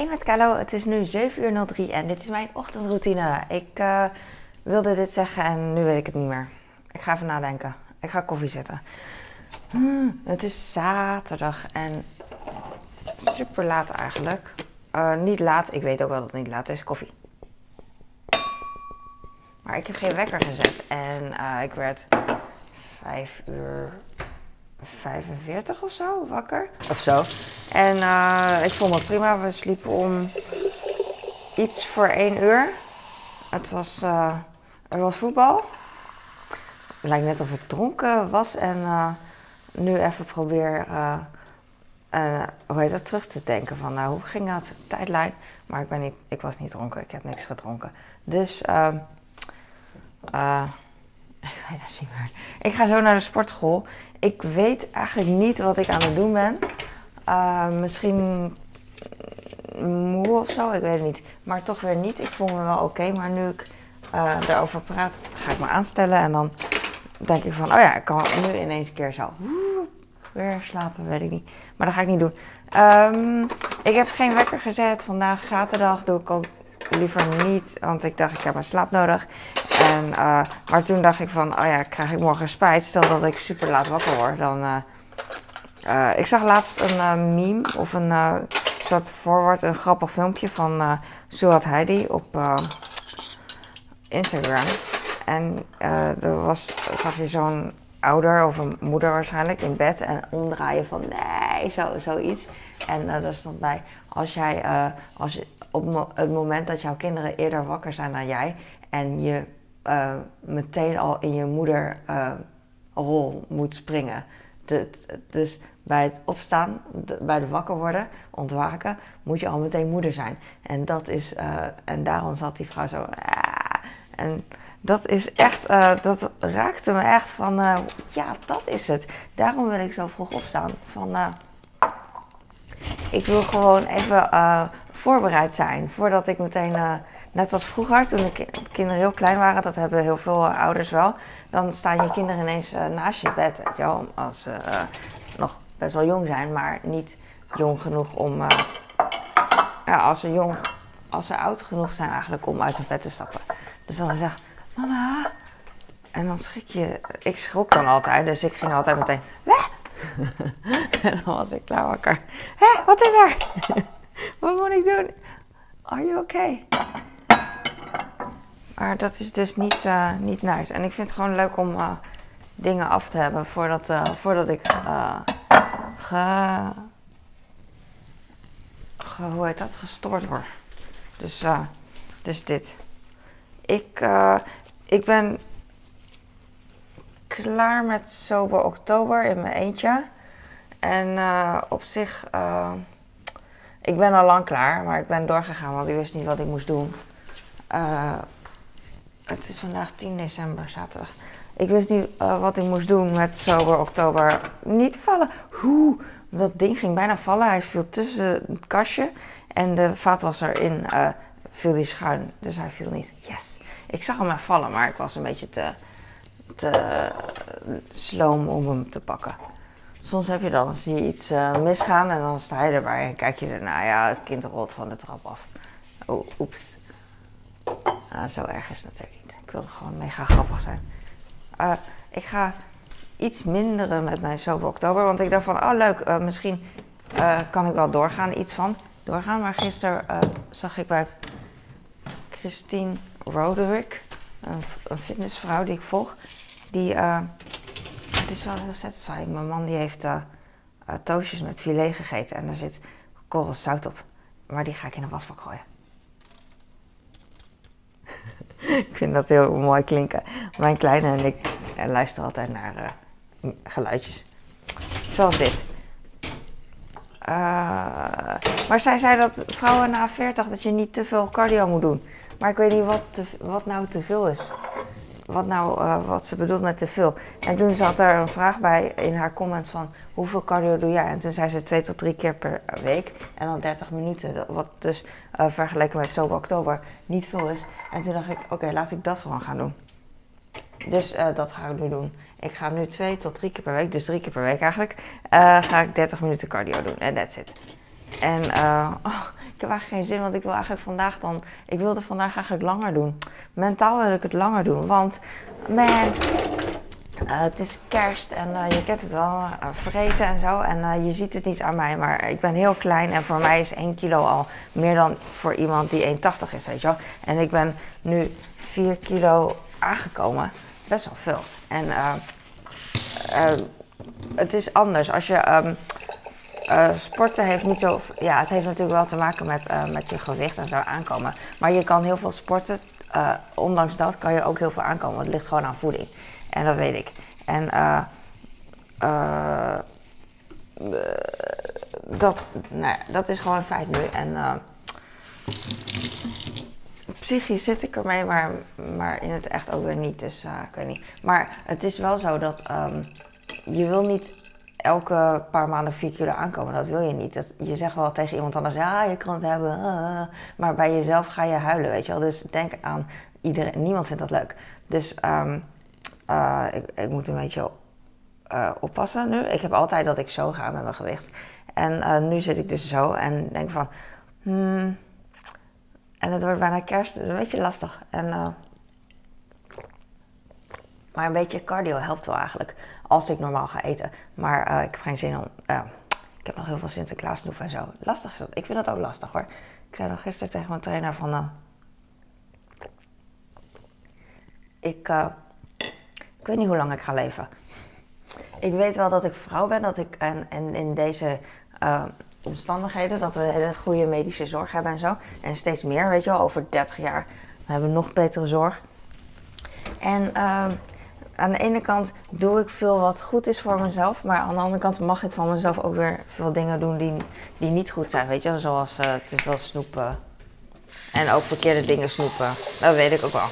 Hey met Carlo, het is nu 7 uur 03 en dit is mijn ochtendroutine. Ik uh, wilde dit zeggen en nu weet ik het niet meer. Ik ga even nadenken. Ik ga koffie zetten. Hmm, het is zaterdag en super laat eigenlijk. Uh, niet laat, ik weet ook wel dat het niet laat is. Koffie. Maar ik heb geen wekker gezet en uh, ik werd 5 uur 45 of zo wakker. Of zo. En uh, ik vond het prima. We sliepen om iets voor 1 uur. Het was, uh, er was voetbal. Het lijkt net of ik dronken was en uh, nu even probeer, hoe heet dat, terug te denken van nou, hoe ging dat, tijdlijn. Maar ik, ben niet, ik was niet dronken, ik heb niks gedronken. Dus, uh, ik. Ik ga zo naar de sportschool. Ik weet eigenlijk niet wat ik aan het doen ben. Uh, misschien moe of zo, ik weet het niet. Maar toch weer niet. Ik voel me wel oké. maar nu ik uh, erover praat, ga ik me aanstellen. En dan denk ik van, oh ja, ik kan nu ineens een keer zo weer slapen, weet ik niet. Maar dat ga ik niet doen. Um, ik heb geen wekker gezet. Vandaag zaterdag doe ik al liever niet, want ik dacht ik heb mijn slaap nodig. En, uh, maar toen dacht ik van, oh ja, krijg ik morgen spijt. Stel dat ik super laat wakker word, dan... Uh, uh, ik zag laatst een meme of een soort voorwoord, een grappig filmpje van uh, Heidi op Instagram. En er was, zag je zo'n ouder of een moeder waarschijnlijk in bed en omdraaien van nee, zo, zoiets. En uh, daar stond bij, als jij, als op het moment dat jouw kinderen eerder wakker zijn dan jij en je uh, meteen al in je moederrol moet springen. Dus bij het opstaan, bij het wakker worden, ontwaken, moet je al meteen moeder zijn. En dat is, en daarom zat die vrouw zo. Ah, en dat is echt, uh, dat raakte me echt van, uh, ja, dat is het. Daarom wil ik zo vroeg opstaan. Van, uh, ik wil gewoon even voorbereid zijn voordat ik meteen, net als vroeger, toen de kinderen heel klein waren, dat hebben heel veel ouders wel, dan staan je kinderen ineens naast je bed, weet als ze nog best wel jong zijn, maar niet jong genoeg om, ja, als ze jong, als ze oud genoeg zijn eigenlijk om uit hun bed te stappen. Dus dan zeg mama. En dan schrik je. Ik schrok dan altijd, dus ik ging altijd meteen. Weh! en dan was ik klaar wakker. Hé, wat is er? wat moet ik doen? Are you okay? Maar dat is dus niet, uh, niet nice. En ik vind het gewoon leuk om uh, dingen af te hebben voordat, uh, voordat ik hoe heet dat? gestoord word. Dus, dus dit. Ik, ik ben klaar met sober oktober in mijn eentje. En op zich, ik ben al lang klaar, maar ik ben doorgegaan, want ik wist niet wat ik moest doen. Het is vandaag 10 december, zaterdag. Ik wist niet wat ik moest doen met sober oktober. Niet vallen. Hoe? Dat ding ging bijna vallen. Hij viel tussen het kastje en de vaatwasser in viel die schuin. Dus hij viel niet. Yes. Ik zag hem maar vallen, maar ik was een beetje te, te sloom om hem te pakken. Soms heb je dan, zie je iets misgaan en dan sta je erbij en kijk je ernaar. Ja, het kind rolt van de trap af. Oeps. Uh, zo erg is het natuurlijk. Ik wilde gewoon mega grappig zijn. Uh, ik ga iets minderen met mijn sober oktober. Want ik dacht van, oh leuk, misschien kan ik wel doorgaan, iets van doorgaan. Maar gisteren zag ik bij Christine Roderick, een, fitnessvrouw die ik volg, die, het is wel heel satisfying. Mijn man die heeft toastjes met filet gegeten en er zit korrels zout op. Maar die ga ik in een wasbak gooien. ik vind dat heel mooi klinken. Mijn kleine en ik luisteren altijd naar geluidjes. Zoals dit. maar zij zei dat vrouwen na 40 dat je niet te veel cardio moet doen. Maar ik weet niet wat, wat nou te veel is. Wat, nou, uh, wat ze bedoelt met te veel. En toen zat er een vraag bij in haar comments van hoeveel cardio doe jij? En toen zei ze twee tot drie keer per week en dan 30 minuten. Wat dus uh, vergeleken met Sober Oktober niet veel is. En toen dacht ik, oké, laat ik dat gewoon gaan doen. Dus uh, dat ga ik nu doen. Ik ga nu twee tot drie keer per week, dus drie keer per week eigenlijk, ga ik 30 minuten cardio doen. En that's it. En oh, ik heb eigenlijk geen zin, want ik wil eigenlijk vandaag dan, ik wilde vandaag eigenlijk langer doen. Mentaal wil ik het langer doen, want man, uh, het is kerst en uh, je kent het wel, uh, vreten en zo. En je ziet het niet aan mij, maar ik ben heel klein en voor mij is 1 kilo al meer dan voor iemand die 1,80 is, weet je wel. En ik ben nu 4 kilo aangekomen, best wel veel. En het is anders als je. Um, sporten heeft niet zo. Ja, het heeft natuurlijk wel te maken met, met je gewicht en zo aankomen. Maar je kan heel veel sporten. ondanks dat kan je ook heel veel aankomen. Het ligt gewoon aan voeding. En dat weet ik. En dat, nou, dat is gewoon een feit nu. En psychisch zit ik ermee, maar, maar in het echt ook weer niet. Dus ik weet niet. Maar het is wel zo dat um, je wil niet elke paar maanden vier kilo aankomen. Dat wil je niet. Dat, je zegt wel tegen iemand anders, ja, je kan het hebben. maar bij jezelf ga je huilen, weet je wel. Dus denk aan iedereen. Niemand vindt dat leuk. Dus um, uh, ik, ik, moet een beetje uh, oppassen nu. Ik heb altijd dat ik zo ga met mijn gewicht. En uh, nu zit ik dus zo en denk van... Hmm, en het wordt bijna kerst, dus een beetje lastig. En, maar een beetje cardio helpt wel eigenlijk. Als ik normaal ga eten. Maar ik heb geen zin om... ik heb nog heel veel Sinterklaasnoep en zo. Lastig is dat. Ik vind dat ook lastig hoor. Ik zei nog gisteren tegen mijn trainer van... ik ik weet niet hoe lang ik ga leven. Ik weet wel dat ik vrouw ben, dat ik en, en in deze omstandigheden, dat we hele goede medische zorg hebben en zo. En steeds meer, weet je wel, over 30 jaar hebben we nog betere zorg. En uh, aan de ene kant doe ik veel wat goed is voor mezelf, maar aan de andere kant mag ik van mezelf ook weer veel dingen doen die, die niet goed zijn, weet je, zoals uh, te veel snoepen en ook verkeerde dingen snoepen. Dat weet ik ook wel.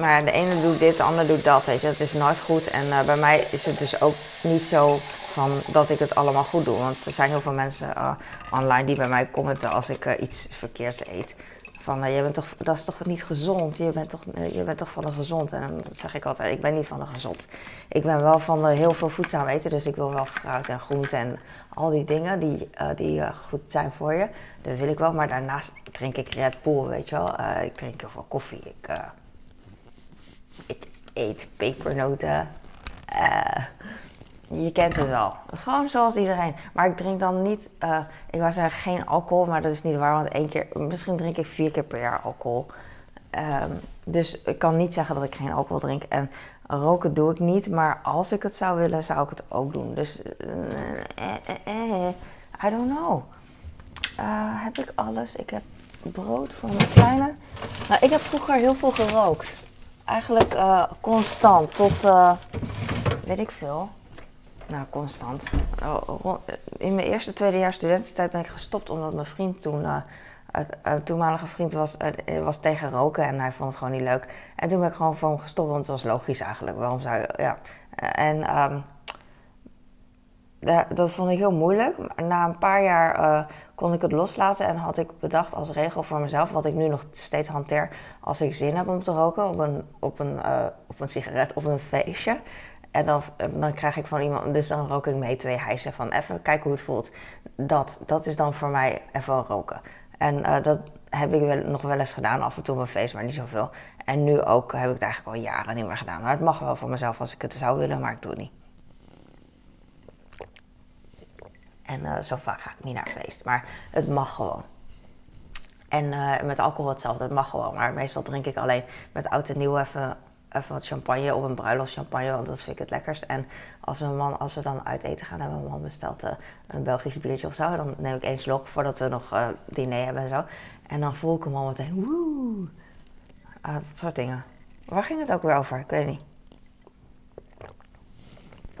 Maar de ene doet dit, de ander doet dat, weet je. Dat is nooit goed. En uh, bij mij is het dus ook niet zo van dat ik het allemaal goed doe. Want er zijn heel veel mensen uh, online die bij mij commenten als ik iets verkeerds eet. Van, je bent toch, dat is toch niet gezond? Je bent toch, je bent toch van de gezond? En dan zeg ik altijd, ik ben niet van de gezond. Ik ben wel van heel veel voedzaam eten. Dus ik wil wel fruit en groente en al die dingen die, die goed zijn voor je. Dat wil ik wel. Maar daarnaast drink ik Red Bull, weet je wel. ik drink heel veel koffie. Ik ik eet pepernoten. Je kent het wel. Gewoon zoals iedereen. Maar ik drink dan niet, uh, ik wou zeggen geen alcohol, maar dat is niet waar. Want één keer, misschien drink ik vier keer per jaar alcohol. Um, dus ik kan niet zeggen dat ik geen alcohol drink. En roken doe ik niet, maar als ik het zou willen, zou ik het ook doen. Dus, uh, eh, I don't know. heb ik alles? Ik heb brood voor mijn kleine. Nou, ik heb vroeger heel veel gerookt eigenlijk constant tot, weet ik veel. Nou, constant. Oh, in mijn eerste, tweede jaar studententijd ben ik gestopt omdat mijn vriend toen, uh, toenmalige vriend was, was tegen roken en hij vond het gewoon niet leuk. En toen ben ik gewoon voor hem gestopt, want het was logisch eigenlijk. Waarom zou je, ja. En um, dat vond ik heel moeilijk. Na een paar jaar kon ik het loslaten en had ik bedacht als regel voor mezelf, wat ik nu nog steeds hanteer, als ik zin heb om te roken op een, op een, op een sigaret of een feestje. En dan, dan krijg ik van iemand, dus dan rook ik mee twee hijsen van even kijken hoe het voelt. Dat, dat is dan voor mij even roken. En uh, dat heb ik wel, nog wel eens gedaan, af en toe op een feest, maar niet zoveel. En nu ook heb ik het eigenlijk al jaren niet meer gedaan. Maar het mag wel voor mezelf als ik het zou willen, maar ik doe het niet. En uh, zo vaak ga ik niet naar feest. Maar het mag gewoon. En met alcohol hetzelfde, het mag gewoon. Maar meestal drink ik alleen met oud en nieuw even, even wat champagne op een bruiloft champagne, want dat vind ik het lekkerst. En als we, man, als we dan uit eten gaan, hebben mijn man bestelt uh, een Belgisch biertje of zo. Dan neem ik één slok voordat we nog uh, diner hebben en zo. En dan voel ik hem al meteen, woe. Uh, dat soort dingen. Waar ging het ook weer over? Ik weet niet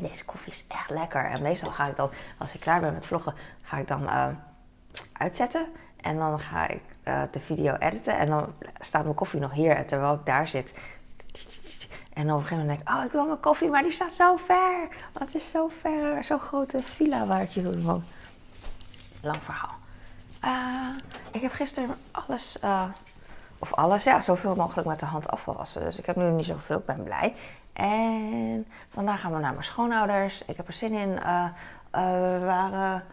deze koffie is echt lekker. En meestal ga ik dan, als ik klaar ben met vloggen, ga ik dan uh, uitzetten. En dan ga ik de video editen. En dan staat mijn koffie nog hier. En terwijl ik daar zit. En op een gegeven moment denk ik, oh, ik wil mijn koffie, maar die staat zo ver. Want het is zo ver, zo'n grote villa waar ik hier. Lang verhaal. Uh, ik heb gisteren alles, of alles, ja, zoveel mogelijk met de hand afgewassen. Dus ik heb nu niet zoveel, ik ben blij. En vandaag gaan we naar mijn schoonouders. Ik heb er zin in. Uh, we waren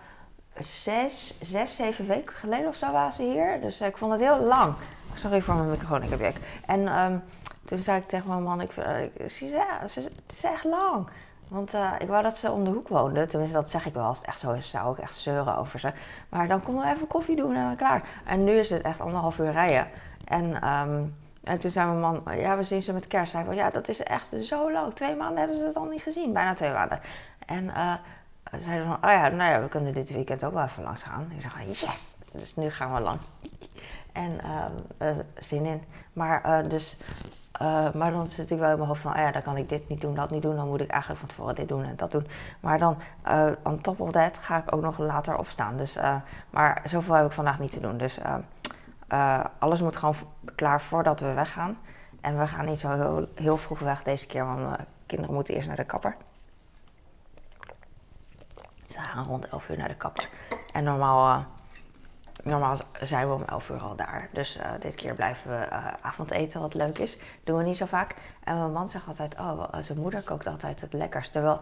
zes, zes, zeven weken geleden of zo waren ze hier. Dus ik vond het heel lang. Sorry voor mijn microfoon, ik heb ik. En ehm, toen zei ik tegen mijn man, ik, ik, ja, het is echt lang. Want uh, ik wou dat ze om de hoek woonden. Tenminste, dat zeg ik wel. Als het echt zo is, zou ik echt zeuren over ze. Maar dan konden we even koffie doen en dan klaar. En nu is het echt anderhalf uur rijden. En, um, en toen zei mijn man, ja, we zien ze met kerst. Zei ja, dat is echt zo lang. Twee maanden hebben ze het al niet gezien. Bijna twee maanden. En uh, zeiden van, oh ja, nou ja, we kunnen dit weekend ook wel even langs gaan. Ik zeg, yes! Dus nu gaan we langs. En uh, zin in. Maar dus uh, maar dan zit ik wel in mijn hoofd van, oh ja, dan kan ik dit niet doen, dat niet doen. Dan moet ik eigenlijk van tevoren dit doen en dat doen. Maar dan, on top of that, ga ik ook nog later opstaan. Dus, maar zoveel heb ik vandaag niet te doen. Dus alles moet gewoon klaar voordat we weggaan. En we gaan niet zo heel, heel vroeg weg deze keer, want kinderen moeten eerst naar de kapper. Ze gaan rond 11 uur naar de kapper. En normaal normaal zijn we om 11 uur al daar. Dus uh, dit keer blijven we uh, avondeten, wat leuk is. Doen we niet zo vaak. En mijn man zegt altijd, oh, zijn moeder kookt altijd het lekkerst. Terwijl,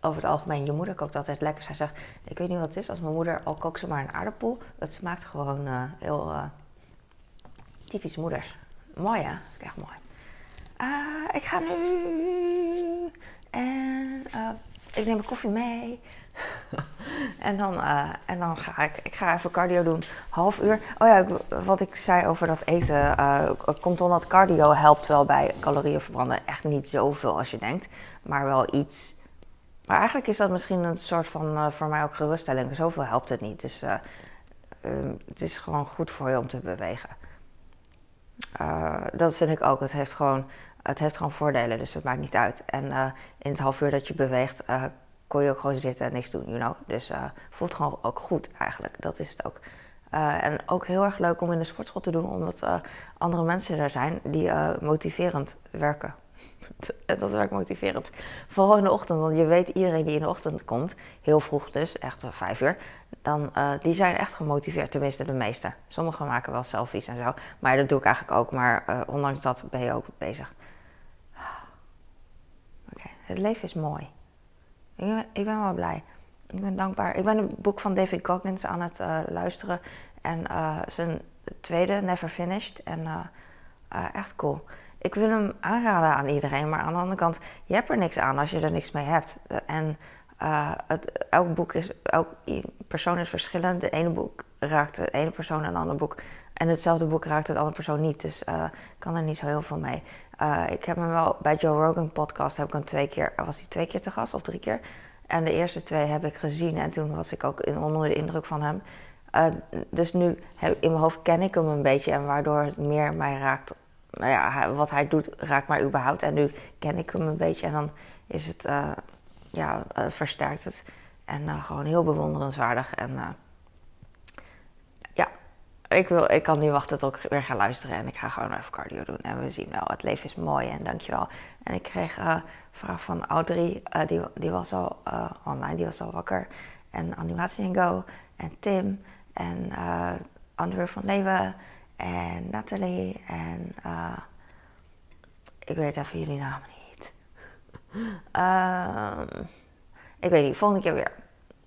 over het algemeen, je moeder kookt altijd lekker. Hij zegt, ik weet niet wat het is. Als mijn moeder, al kookt ze maar een aardappel. Het smaakt gewoon heel typisch moeders. Mooi hè? Echt mooi. ik ga nu... En ik neem mijn koffie mee. en, dan, uh, en dan ga ik, ik ga even cardio doen, half uur. Oh ja, wat ik zei over dat eten, uh, komt omdat cardio helpt wel bij calorieën verbranden. Echt niet zoveel als je denkt, maar wel iets. Maar eigenlijk is dat misschien een soort van, uh, voor mij ook geruststelling. Zoveel helpt het niet. Dus um, het is gewoon goed voor je om te bewegen. dat vind ik ook. Het heeft gewoon, het heeft gewoon voordelen, dus het maakt niet uit. En in het half uur dat je beweegt, kon je ook gewoon zitten en niks doen, you know. Dus uh, voelt gewoon ook goed eigenlijk, dat is het ook. Uh, en ook heel erg leuk om in de sportschool te doen, omdat uh, andere mensen er zijn die motiverend werken. dat werkt motiverend. Vooral in de ochtend, want je weet iedereen die in de ochtend komt, heel vroeg dus, echt vijf uur, dan, die zijn echt gemotiveerd, tenminste de meeste. Sommigen maken wel selfies en zo, maar dat doe ik eigenlijk ook, maar ondanks dat ben je ook bezig. Oké, het leven is mooi. Ik ben, ik ben wel blij. Ik ben dankbaar. Ik ben een boek van David Goggins aan het uh, luisteren. En uh, zijn tweede, Never Finished. En uh, echt cool. Ik wil hem aanraden aan iedereen. Maar aan de andere kant, je hebt er niks aan als je er niks mee hebt. En het, elk boek is, elk persoon is verschillend. De ene boek raakt de ene persoon en andere boek. En hetzelfde boek raakt het andere persoon niet. Dus ik kan er niet zo heel veel mee. Uh, ik heb hem wel bij Joe Rogan podcast heb ik hem twee keer, was hij twee keer te gast of drie keer. En de eerste twee heb ik gezien en toen was ik ook in, onder de indruk van hem. Uh, dus nu heb, in mijn hoofd ken ik hem een beetje en waardoor het meer mij raakt. Nou ja, wat hij doet raakt mij überhaupt. En nu ken ik hem een beetje en dan is het, ja, versterkt het. En gewoon heel bewonderenswaardig. En ik, wil, ik kan niet wachten tot ik weer ga luisteren en ik ga gewoon even cardio doen. En we zien wel, het leven is mooi en dankjewel. En ik kreeg uh, een vraag van Audrey, uh, die, die was al uh, online, die was al wakker. En Animatie Go en Tim en Andrew van Leeuwen en Nathalie en ik weet even jullie namen niet. um, ik weet niet, volgende keer weer.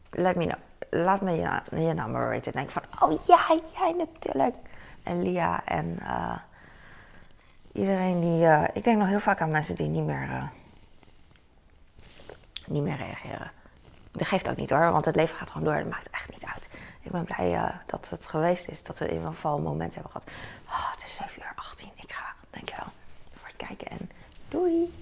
Let me know laat me je, nummer weten. En denk van, oh ja, jij natuurlijk. En Lia en uh, iedereen die... Uh, ik denk nog heel vaak aan mensen die niet meer, uh, niet meer reageren. Dat geeft ook niet hoor, want het leven gaat gewoon door. Dat maakt echt niet uit. Ik ben blij dat het geweest is. Dat we in ieder geval een moment hebben gehad. Oh, het is 7 uur 18. Ik ga. Dankjewel voor het kijken en doei.